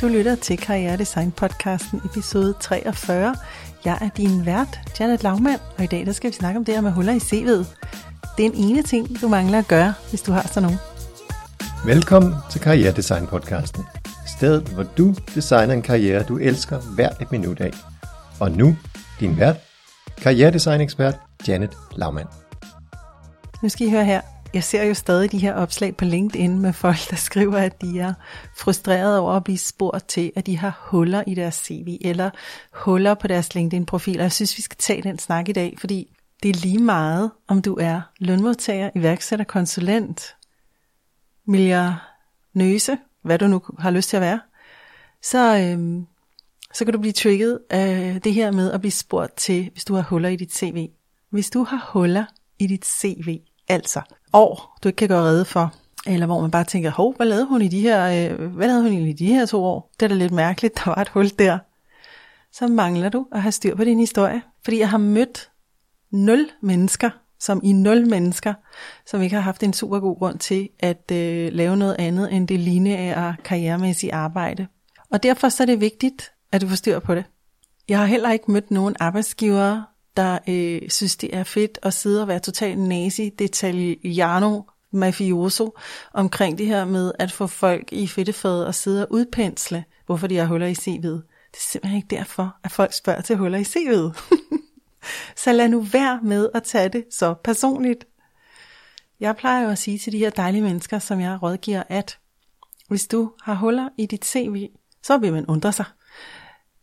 Du lytter til Karriere Design podcasten episode 43. Jeg er din vært, Janet Lavmand, og i dag der skal vi snakke om det her med huller i CV'et. Det er en ene ting, du mangler at gøre, hvis du har sådan nogen. Velkommen til Karriere Design podcasten. Stedet, hvor du designer en karriere, du elsker hvert et minut af. Og nu, din vært, karrieredesign ekspert Janet Lavmand. Nu skal I høre her. Jeg ser jo stadig de her opslag på LinkedIn med folk, der skriver, at de er frustrerede over at blive spurgt til, at de har huller i deres CV, eller huller på deres LinkedIn-profil. Og jeg synes, vi skal tage den snak i dag, fordi det er lige meget, om du er lønmodtager, iværksætter, konsulent, miljønøse, hvad du nu har lyst til at være, så, øhm, så kan du blive trigget af det her med at blive spurgt til, hvis du har huller i dit CV. Hvis du har huller i dit CV, altså år, du ikke kan gøre redde for, eller hvor man bare tænker, hov, hvad lavede hun i de her, øh, hvad lavede hun i de her to år? Det er da lidt mærkeligt, der var et hul der. Så mangler du at have styr på din historie. Fordi jeg har mødt nul mennesker, som i nul mennesker, som ikke har haft en super god grund til at øh, lave noget andet end det lineære karrieremæssige arbejde. Og derfor så er det vigtigt, at du får styr på det. Jeg har heller ikke mødt nogen arbejdsgivere, der øh, synes, det er fedt at sidde og være totalt nazi, detaljiano, mafioso omkring det her med at få folk i fedtefadet og sidde og udpensle, hvorfor de har huller i CV'et. Det er simpelthen ikke derfor, at folk spørger til huller i CV'et. så lad nu være med at tage det så personligt. Jeg plejer jo at sige til de her dejlige mennesker, som jeg rådgiver, at hvis du har huller i dit CV, så vil man undre sig.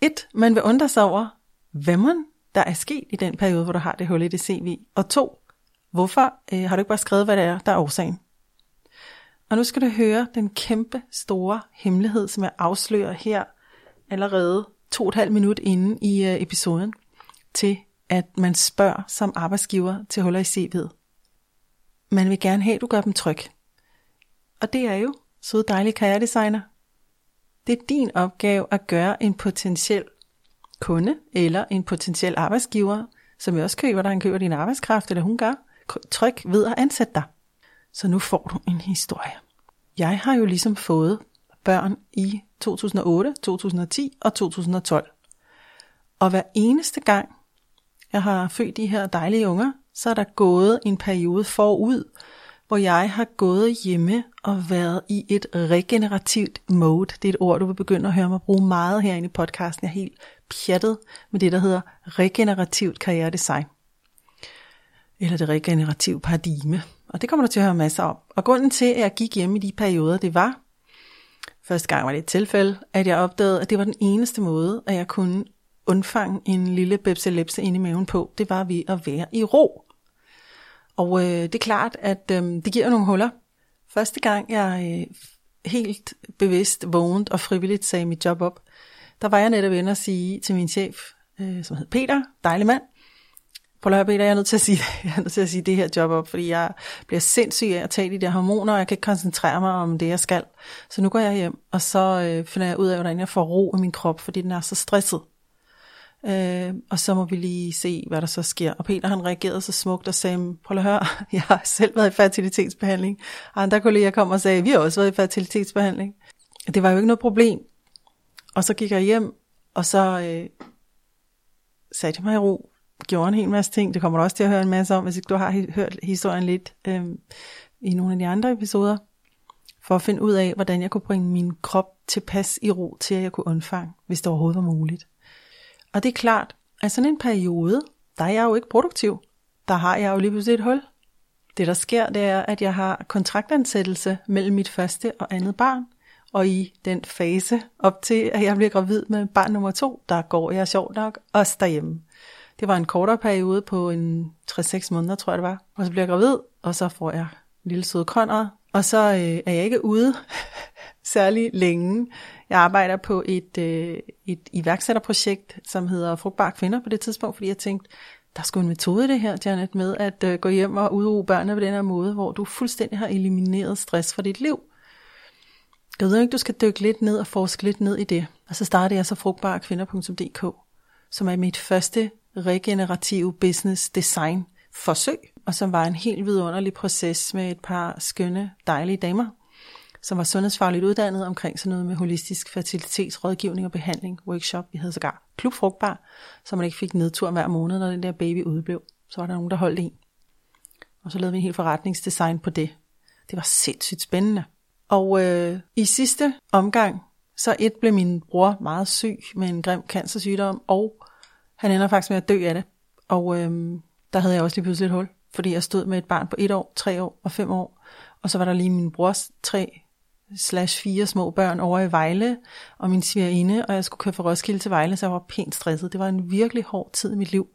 Et, man vil undre sig over, hvad man der er sket i den periode, hvor du har det hul i det CV. Og to, hvorfor øh, har du ikke bare skrevet, hvad det er, der er årsagen? Og nu skal du høre den kæmpe store hemmelighed, som jeg afslører her allerede to og et halvt minut inde i øh, episoden, til at man spørger som arbejdsgiver til huller i CV'et. Man vil gerne have, at du gør dem tryg. Og det er jo søde dejlig karrieredesigner. Det er din opgave at gøre en potentiel kunde eller en potentiel arbejdsgiver, som jo også køber dig, han køber din arbejdskraft, eller hun gør, tryk ved at ansætte dig. Så nu får du en historie. Jeg har jo ligesom fået børn i 2008, 2010 og 2012. Og hver eneste gang, jeg har født de her dejlige unger, så er der gået en periode forud, hvor jeg har gået hjemme og været i et regenerativt mode. Det er et ord, du vil begynde at høre mig bruge meget herinde i podcasten. Jeg er helt pjattet med det, der hedder regenerativt karrieredesign. Eller det regenerative paradigme. Og det kommer du til at høre masser om. Og grunden til, at jeg gik hjem i de perioder, det var, første gang var det et tilfælde, at jeg opdagede, at det var den eneste måde, at jeg kunne undfange en lille bebselepse ind i maven på. Det var ved at være i ro. Og øh, det er klart, at øh, det giver nogle huller. Første gang jeg øh, helt bevidst vågnede og frivilligt sagde mit job op, der var jeg netop inde og sige til min chef, øh, som hed Peter, dejlig mand, Prøv at høre, Peter, jeg er nødt til at sige, jeg er nødt til at sige det her job op, fordi jeg bliver sindssyg af at tage de der hormoner, og jeg kan ikke koncentrere mig om det, jeg skal. Så nu går jeg hjem, og så øh, finder jeg ud af, hvordan jeg får ro i min krop, fordi den er så stresset. Øh, og så må vi lige se, hvad der så sker. Og Peter han reagerede så smukt og sagde, prøv at høre, jeg har selv været i fertilitetsbehandling. Andre kolleger kom og sagde, vi har også været i fertilitetsbehandling. Det var jo ikke noget problem. Og så gik jeg hjem, og så øh, satte jeg mig i ro, gjorde en hel masse ting. Det kommer du også til at høre en masse om, hvis ikke du har hørt historien lidt øh, i nogle af de andre episoder. For at finde ud af, hvordan jeg kunne bringe min krop tilpas i ro til, at jeg kunne undfange, hvis det overhovedet var muligt. Og det er klart, at sådan en periode, der er jeg jo ikke produktiv. Der har jeg jo lige pludselig et hul. Det der sker, det er, at jeg har kontraktansættelse mellem mit første og andet barn. Og i den fase op til, at jeg bliver gravid med barn nummer to, der går jeg sjovt nok også derhjemme. Det var en kortere periode på en 3-6 måneder, tror jeg det var. Og så bliver jeg gravid, og så får jeg en lille søde Conrad. Og så øh, er jeg ikke ude særlig længe. Jeg arbejder på et, øh, et iværksætterprojekt, som hedder Frugtbare Kvinder på det tidspunkt, fordi jeg tænkte, der skulle en metode i det her, Janet, med at øh, gå hjem og udruge børnene på den her måde, hvor du fuldstændig har elimineret stress fra dit liv. Jeg ved ikke, du skal dykke lidt ned og forske lidt ned i det. Og så startede jeg så frugtbarekvinder.dk, som er mit første regenerative business design forsøg, og som var en helt vidunderlig proces med et par skønne, dejlige damer, som var sundhedsfagligt uddannet omkring sådan noget med holistisk fertilitetsrådgivning og behandling, workshop. Vi havde sågar klub frugtbar, så man ikke fik nedtur hver måned, når den der baby udblev. Så var der nogen, der holdt en. Og så lavede vi en helt forretningsdesign på det. Det var sindssygt spændende. Og øh, i sidste omgang, så et blev min bror meget syg med en grim cancersygdom, og han ender faktisk med at dø af det. Og øh, der havde jeg også lige pludselig et hul, fordi jeg stod med et barn på et år, tre år og fem år. Og så var der lige min brors tre slash fire små børn over i Vejle, og min svigerinde, og jeg skulle køre fra Roskilde til Vejle, så jeg var pænt stresset. Det var en virkelig hård tid i mit liv.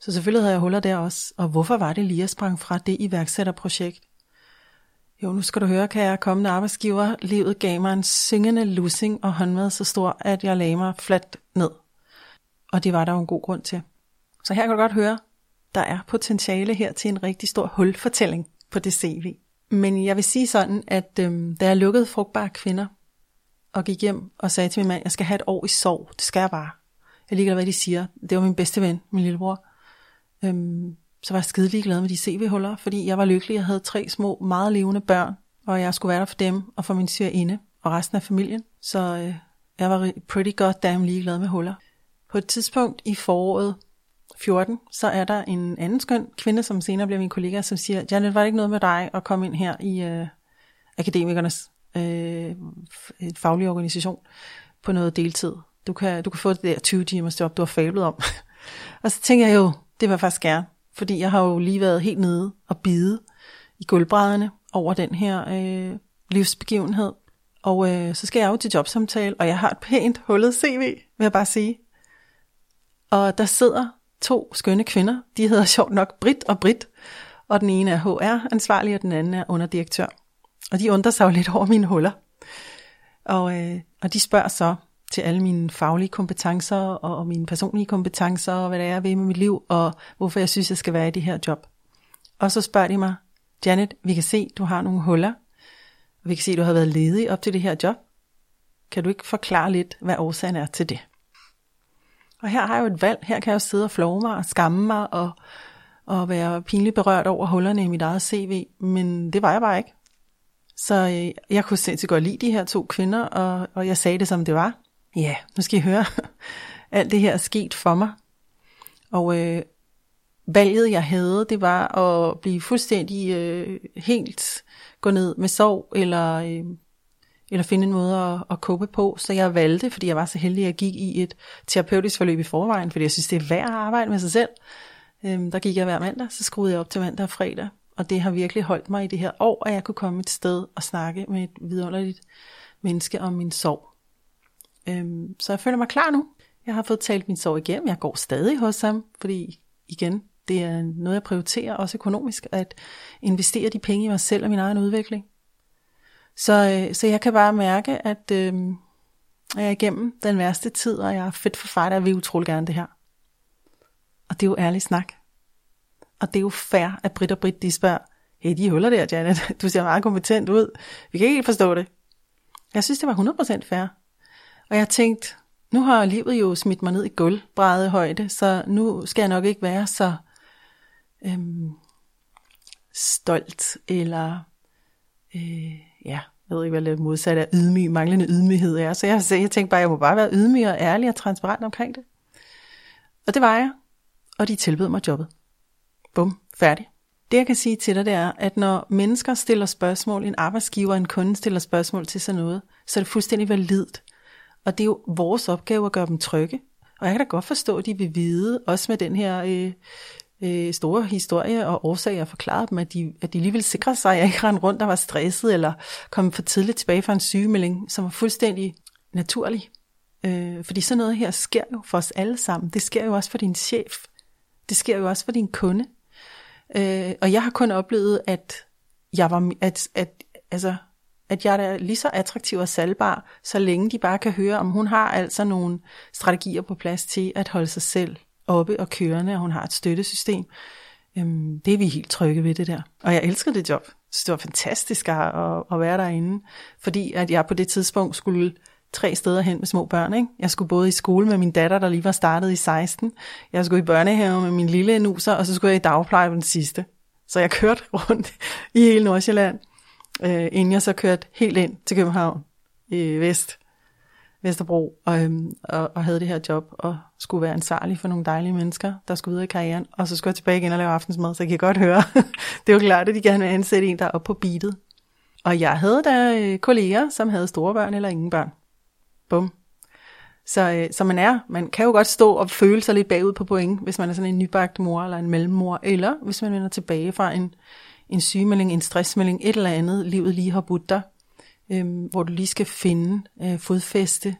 Så selvfølgelig havde jeg huller der også. Og hvorfor var det lige at sprang fra det iværksætterprojekt? Jo, nu skal du høre, kan jeg kommende arbejdsgiver. Livet gav mig en syngende lussing og håndmad så stor, at jeg lagde mig fladt ned. Og det var der jo en god grund til. Så her kan du godt høre, der er potentiale her til en rigtig stor hulfortælling på det CV. Men jeg vil sige sådan, at øhm, da jeg lukkede frugtbare kvinder, og gik hjem og sagde til min mand, jeg skal have et år i sorg, det skal jeg bare. Jeg ligger hvad de siger. Det var min bedste ven, min lillebror. Øhm, så var jeg skide ligeglad med de CV-huller, fordi jeg var lykkelig. Jeg havde tre små, meget levende børn, og jeg skulle være der for dem og for min inde og resten af familien. Så øh, jeg var pretty goddamn ligeglad med huller. På et tidspunkt i foråret 14, så er der en anden skøn kvinde, som senere bliver min kollega, som siger, Janet, var det ikke noget med dig at komme ind her i øh, akademikernes øh, faglige organisation på noget deltid? Du kan, du kan få det der 20 timers job, du har fablet om. og så tænker jeg jo, det var jeg faktisk gerne, fordi jeg har jo lige været helt nede og bide i gulvbrædderne over den her øh, livsbegivenhed. Og øh, så skal jeg jo til jobsamtale, og jeg har et pænt hullet CV, vil jeg bare sige. Og der sidder to skønne kvinder. De hedder sjovt nok Brit og Brit, og den ene er HR-ansvarlig, og den anden er underdirektør. Og de undrer sig jo lidt over mine huller. Og, øh, og de spørger så til alle mine faglige kompetencer, og, og mine personlige kompetencer, og hvad det er, jeg vil med mit liv, og hvorfor jeg synes, jeg skal være i det her job. Og så spørger de mig, Janet, vi kan se, du har nogle huller, og vi kan se, du har været ledig op til det her job. Kan du ikke forklare lidt, hvad årsagen er til det? Og her har jeg jo et valg. Her kan jeg jo sidde og flove mig og skamme mig og, og være pinligt berørt over hullerne i mit eget CV. Men det var jeg bare ikke. Så øh, jeg kunne sindssygt godt lide de her to kvinder, og, og jeg sagde det som det var. Ja, nu skal I høre. Alt det her er sket for mig. Og øh, valget jeg havde, det var at blive fuldstændig øh, helt gå ned med sorg, eller øh, eller finde en måde at, at kåbe på. Så jeg valgte, fordi jeg var så heldig, at jeg gik i et terapeutisk forløb i forvejen, fordi jeg synes, det er værd at arbejde med sig selv. Øhm, der gik jeg hver mandag, så skruede jeg op til mandag og fredag. Og det har virkelig holdt mig i det her år, at jeg kunne komme et sted og snakke med et vidunderligt menneske om min sorg. Øhm, så jeg føler mig klar nu. Jeg har fået talt min sorg igennem. Jeg går stadig hos ham, fordi igen, det er noget, jeg prioriterer, også økonomisk, at investere de penge i mig selv og min egen udvikling. Så, øh, så jeg kan bare mærke, at øh, jeg er igennem den værste tid, og jeg er fedt for far, og vil utrolig gerne det her. Og det er jo ærlig snak. Og det er jo fair, at Britt og Britt de spørger, hey, de huller der, Janet, du ser meget kompetent ud. Vi kan ikke helt forstå det. Jeg synes, det var 100% fair. Og jeg tænkte, nu har livet jo smidt mig ned i gulvbræddet højde, så nu skal jeg nok ikke være så øhm, stolt, eller øh, ja, jeg ved ikke, hvad det modsatte af ydmyg, manglende ydmyghed er. Så jeg, jeg tænkte bare, at jeg må bare være ydmyg og ærlig og transparent omkring det. Og det var jeg. Og de tilbød mig jobbet. Bum, færdig. Det jeg kan sige til dig, det er, at når mennesker stiller spørgsmål, en arbejdsgiver, en kunde stiller spørgsmål til sådan noget, så er det fuldstændig validt. Og det er jo vores opgave at gøre dem trygge. Og jeg kan da godt forstå, at de vil vide, også med den her øh, øh, store historie og årsager og forklare dem, at de, at de alligevel sikrer sig, at jeg ikke rendte rundt og var stresset, eller kom for tidligt tilbage fra en sygemelding, som var fuldstændig naturlig. Øh, fordi sådan noget her sker jo for os alle sammen. Det sker jo også for din chef. Det sker jo også for din kunde. Øh, og jeg har kun oplevet, at jeg var, at, at, altså, at jeg er lige så attraktiv og salgbar, så længe de bare kan høre, om hun har altså nogle strategier på plads til at holde sig selv oppe og kørende, og hun har et støttesystem. Øhm, det er vi helt trygge ved det der. Og jeg elsker det job. Så det var fantastisk at, at, at være derinde, fordi at jeg på det tidspunkt skulle tre steder hen med små børn. Ikke? Jeg skulle både i skole med min datter, der lige var startet i 16. Jeg skulle i børnehave med min lille nuser, og så skulle jeg i dagpleje på den sidste. Så jeg kørte rundt i hele Nordsjælland øh, inden jeg så kørte helt ind til København i Vest, Vesterbro, og, øhm, og, og havde det her job, og skulle være ansvarlig for nogle dejlige mennesker, der skulle videre i karrieren, og så skulle jeg tilbage igen og lave aftensmad, så jeg kan godt høre, det er jo klart, at de gerne vil ansætte en, der er oppe på beatet. Og jeg havde da øh, kolleger, som havde store børn eller ingen børn. Bum. Så, øh, så man er, man kan jo godt stå og føle sig lidt bagud på point, hvis man er sådan en nybagt mor eller en mellemmor, eller hvis man vender tilbage fra en, en sygemelding, en stressmelding, et eller andet, livet lige har budt dig, øh, hvor du lige skal finde øh, fodfæste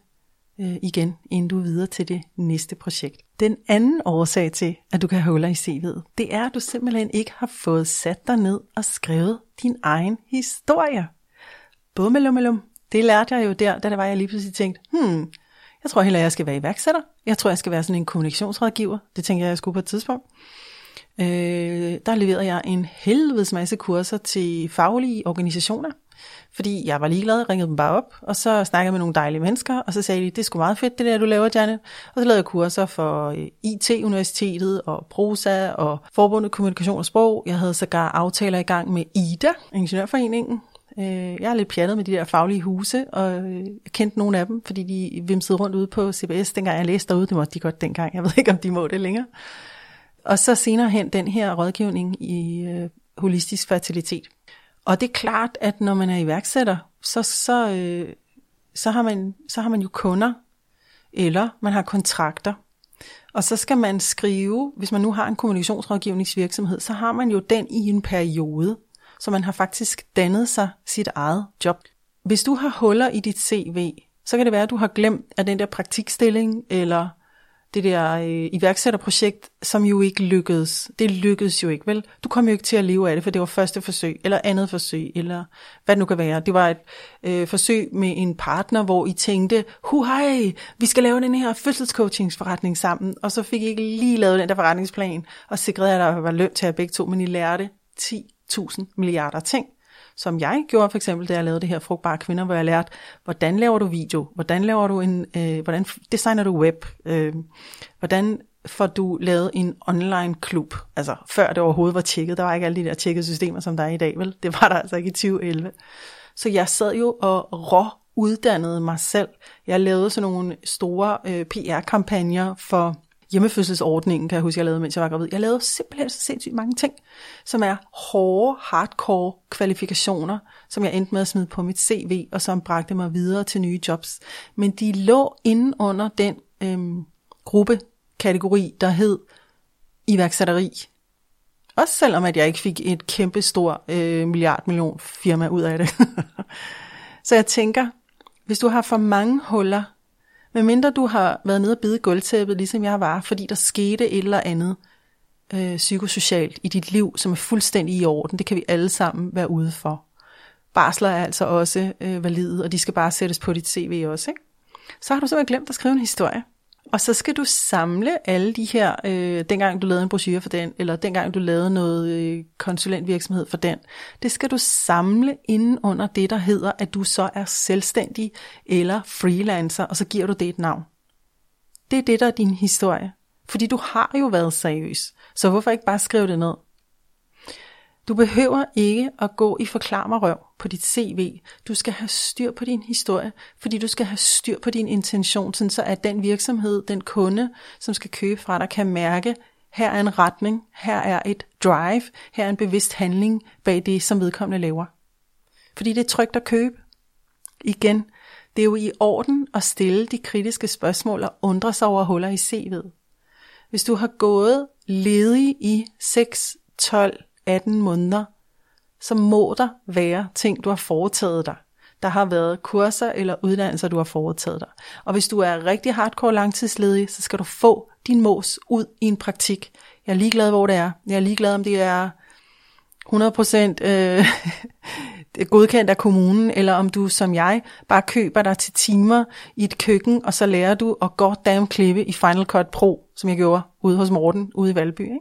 øh, igen, inden du er videre til det næste projekt. Den anden årsag til, at du kan holde i CV'et, det er, at du simpelthen ikke har fået sat dig ned og skrevet din egen historie. Bummelummelum. Det lærte jeg jo der, da det var, jeg lige pludselig tænkte, hmm, jeg tror heller, jeg skal være iværksætter. Jeg tror, jeg skal være sådan en kommunikationsrådgiver. Det tænker jeg, jeg skulle på et tidspunkt. Øh, der leverede jeg en helvedes masse kurser til faglige organisationer. Fordi jeg var ligeglad, ringede dem bare op, og så snakkede jeg med nogle dejlige mennesker, og så sagde de, det er sgu meget fedt, det der, du laver, Janet. Og så lavede jeg kurser for øh, IT-universitetet og Prosa og Forbundet Kommunikation og Sprog. Jeg havde sågar aftaler i gang med IDA, Ingeniørforeningen. Øh, jeg er lidt pjattet med de der faglige huse, og øh, jeg kendte nogle af dem, fordi de vimsede rundt ude på CBS, dengang jeg læste derude. Det måtte de godt dengang. Jeg ved ikke, om de må det længere. Og så senere hen den her rådgivning i øh, holistisk fertilitet. Og det er klart, at når man er iværksætter, så, så, øh, så, har man, så har man jo kunder, eller man har kontrakter. Og så skal man skrive, hvis man nu har en kommunikationsrådgivningsvirksomhed, så har man jo den i en periode, så man har faktisk dannet sig sit eget job. Hvis du har huller i dit CV, så kan det være, at du har glemt, at den der praktikstilling, eller det der øh, iværksætterprojekt, som jo ikke lykkedes. Det lykkedes jo ikke, vel? Du kom jo ikke til at leve af det, for det var første forsøg, eller andet forsøg, eller hvad det nu kan være. Det var et øh, forsøg med en partner, hvor I tænkte, hu hej, vi skal lave den her fødselscoachingsforretning sammen, og så fik I ikke lige lavet den der forretningsplan, og sikrede, at der var løn til at begge to, men I lærte 10.000 milliarder ting som jeg gjorde for eksempel, da jeg lavede det her frugtbare kvinder, hvor jeg lærte, hvordan laver du video, hvordan laver du en, øh, hvordan designer du web, øh, hvordan får du lavet en online klub, altså før det overhovedet var tjekket, der var ikke alle de der tjekkede systemer, som der er i dag, vel? Det var der altså ikke i 2011. Så jeg sad jo og rå uddannede mig selv. Jeg lavede sådan nogle store øh, PR-kampagner for hjemmefødselsordningen, kan jeg huske, jeg lavede, mens jeg var gravid. Jeg lavede simpelthen så sindssygt mange ting, som er hårde, hardcore kvalifikationer, som jeg endte med at smide på mit CV, og som bragte mig videre til nye jobs. Men de lå inde under den øhm, gruppe, kategori, der hed iværksætteri. Også selvom at jeg ikke fik et kæmpe stor øh, milliard million firma ud af det. så jeg tænker, hvis du har for mange huller men mindre du har været nede og bide gulvtæppet, ligesom jeg var, fordi der skete et eller andet øh, psykosocialt i dit liv, som er fuldstændig i orden. Det kan vi alle sammen være ude for. Barsler er altså også øh, valide, og de skal bare sættes på dit CV også. Ikke? Så har du simpelthen glemt at skrive en historie. Og så skal du samle alle de her, øh, dengang du lavede en brochure for den, eller dengang du lavede noget øh, konsulentvirksomhed for den, det skal du samle inden under det, der hedder, at du så er selvstændig eller freelancer, og så giver du det et navn. Det er det, der er din historie. Fordi du har jo været seriøs, så hvorfor ikke bare skrive det ned? Du behøver ikke at gå i forklar mig røv på dit CV. Du skal have styr på din historie, fordi du skal have styr på din intention, sådan så at den virksomhed, den kunde, som skal købe fra dig, kan mærke, her er en retning, her er et drive, her er en bevidst handling bag det, som vedkommende laver. Fordi det er trygt at købe. Igen, det er jo i orden at stille de kritiske spørgsmål og undre sig over huller i CV'et. Hvis du har gået ledig i 6, 12, 18 måneder, så må der være ting, du har foretaget dig. Der har været kurser eller uddannelser, du har foretaget dig. Og hvis du er rigtig hardcore langtidsledig, så skal du få din mås ud i en praktik. Jeg er ligeglad, hvor det er. Jeg er ligeglad, om det er 100% øh, godkendt af kommunen, eller om du som jeg bare køber dig til timer i et køkken, og så lærer du at goddamn klippe i Final Cut Pro, som jeg gjorde ude hos Morten, ude i Valby. Ikke?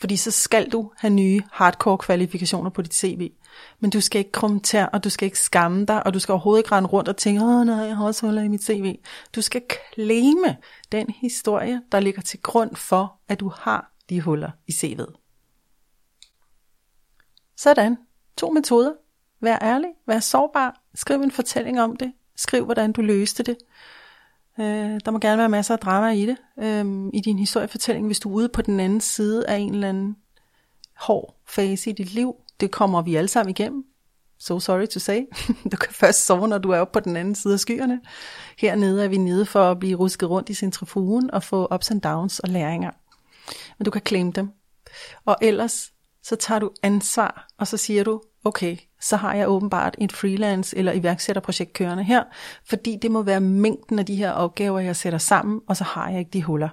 Fordi så skal du have nye hardcore kvalifikationer på dit CV. Men du skal ikke krumme tær, og du skal ikke skamme dig, og du skal overhovedet ikke rende rundt og tænke, åh nej, jeg har også huller i mit CV. Du skal kleme den historie, der ligger til grund for, at du har de huller i CV'et. Sådan. To metoder. Vær ærlig, vær sårbar, skriv en fortælling om det, skriv hvordan du løste det. Øh, der må gerne være masser af drama i det, øh, i din historiefortælling, hvis du er ude på den anden side af en eller anden hård fase i dit liv. Det kommer vi alle sammen igennem. So sorry to say. Du kan først sove, når du er oppe på den anden side af skyerne. Hernede er vi nede for at blive rusket rundt i centrifugen og få ups and downs og læringer. Men du kan claim dem. Og ellers så tager du ansvar, og så siger du, okay, så har jeg åbenbart et freelance eller iværksætterprojekt kørende her, fordi det må være mængden af de her opgaver, jeg sætter sammen, og så har jeg ikke de huller.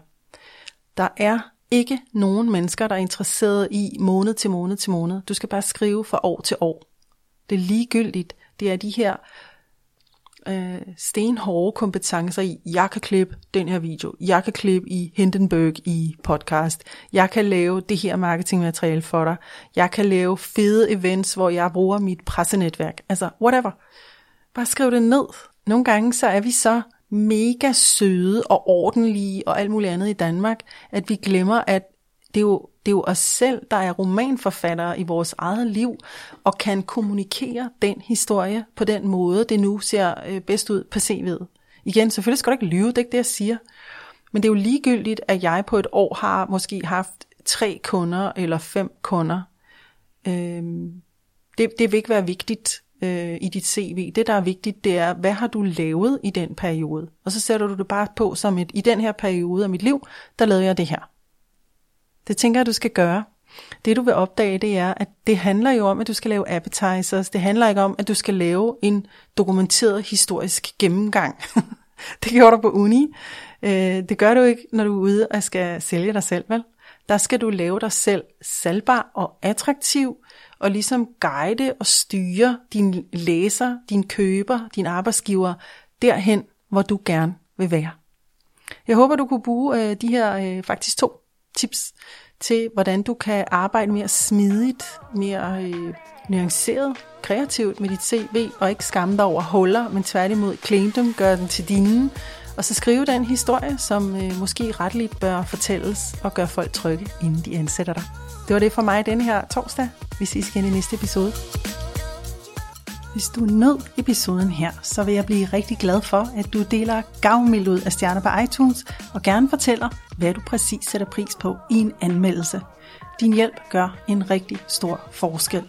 Der er ikke nogen mennesker, der er interesseret i måned til måned til måned. Du skal bare skrive fra år til år. Det er ligegyldigt. Det er de her øh, stenhårde kompetencer i, jeg kan klippe den her video, jeg kan klippe i Hindenburg i podcast, jeg kan lave det her marketingmateriale for dig, jeg kan lave fede events, hvor jeg bruger mit pressenetværk, altså whatever. Bare skriv det ned. Nogle gange så er vi så mega søde og ordentlige og alt muligt andet i Danmark, at vi glemmer, at det er jo, det er jo os selv, der er romanforfattere i vores eget liv, og kan kommunikere den historie på den måde, det nu ser øh, bedst ud på CV'et. Igen, selvfølgelig skal du ikke lyve, det er ikke det, jeg siger. Men det er jo ligegyldigt, at jeg på et år har måske haft tre kunder eller fem kunder. Øhm, det, det vil ikke være vigtigt øh, i dit CV. Det, der er vigtigt, det er, hvad har du lavet i den periode? Og så sætter du det bare på som et, i den her periode af mit liv, der lavede jeg det her. Det tænker jeg, du skal gøre. Det du vil opdage, det er, at det handler jo om, at du skal lave appetizers. Det handler ikke om, at du skal lave en dokumenteret historisk gennemgang. det gjorde du på uni. Øh, det gør du ikke, når du er ude og skal sælge dig selv, vel? Der skal du lave dig selv salgbar og attraktiv, og ligesom guide og styre din læser, din køber, din arbejdsgiver derhen, hvor du gerne vil være. Jeg håber, du kunne bruge øh, de her øh, faktisk to tips til, hvordan du kan arbejde mere smidigt, mere øh, nuanceret, kreativt med dit CV, og ikke skamme dig over huller, men tværtimod claim dem, gør den til dine, og så skrive den historie, som øh, måske retteligt bør fortælles og gøre folk trygge, inden de ansætter dig. Det var det for mig denne her torsdag. Vi ses igen i næste episode. Hvis du nød episoden her, så vil jeg blive rigtig glad for, at du deler gavmild ud af stjerner på iTunes og gerne fortæller, hvad du præcis sætter pris på i en anmeldelse. Din hjælp gør en rigtig stor forskel.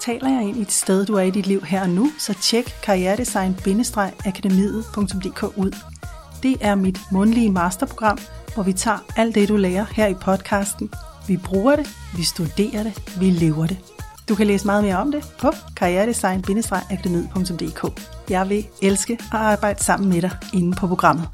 Taler jeg ind i et sted, du er i dit liv her og nu, så tjek karrieredesign-akademiet.dk ud. Det er mit mundlige masterprogram, hvor vi tager alt det, du lærer her i podcasten. Vi bruger det, vi studerer det, vi lever det. Du kan læse meget mere om det på karrieredesign-akademiet.dk. Jeg vil elske at arbejde sammen med dig inde på programmet.